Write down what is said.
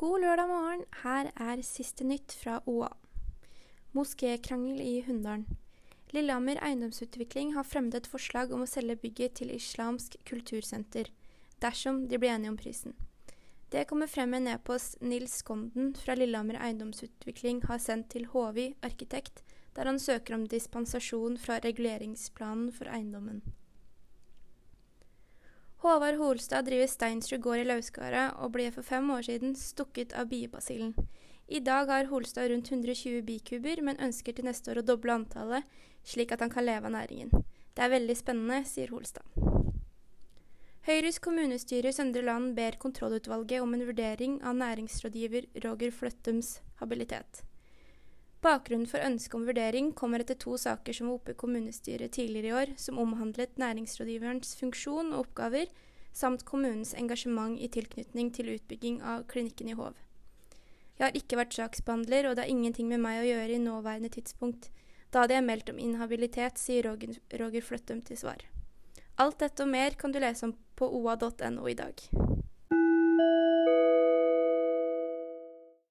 God lørdag morgen. Her er siste nytt fra OA. Moskékrangel i Hunndalen. Lillehammer eiendomsutvikling har fremmet et forslag om å selge bygget til Islamsk kultursenter, dersom de blir enige om prisen. Det kommer frem en e-post Nils Skonden fra Lillehammer eiendomsutvikling har sendt til HV arkitekt, der han søker om dispensasjon fra reguleringsplanen for eiendommen. Håvard Holstad driver Steinsrud gård i Lauskaret, og ble for fem år siden stukket av biebasillen. I dag har Holstad rundt 120 bikuber, men ønsker til neste år å doble antallet, slik at han kan leve av næringen. Det er veldig spennende, sier Holstad. Høyres kommunestyre i Søndre Land ber kontrollutvalget om en vurdering av næringsrådgiver Roger Fløttums habilitet. Bakgrunnen for ønsket om vurdering kommer etter to saker som var oppe i kommunestyret tidligere i år, som omhandlet næringsrådgiverens funksjon og oppgaver, samt kommunens engasjement i tilknytning til utbygging av klinikken i Hov. Jeg har ikke vært saksbehandler, og det har ingenting med meg å gjøre i nåværende tidspunkt. Da hadde jeg meldt om inhabilitet, sier Roger, Roger Fløttum til svar. Alt dette og mer kan du lese om på oa.no i dag.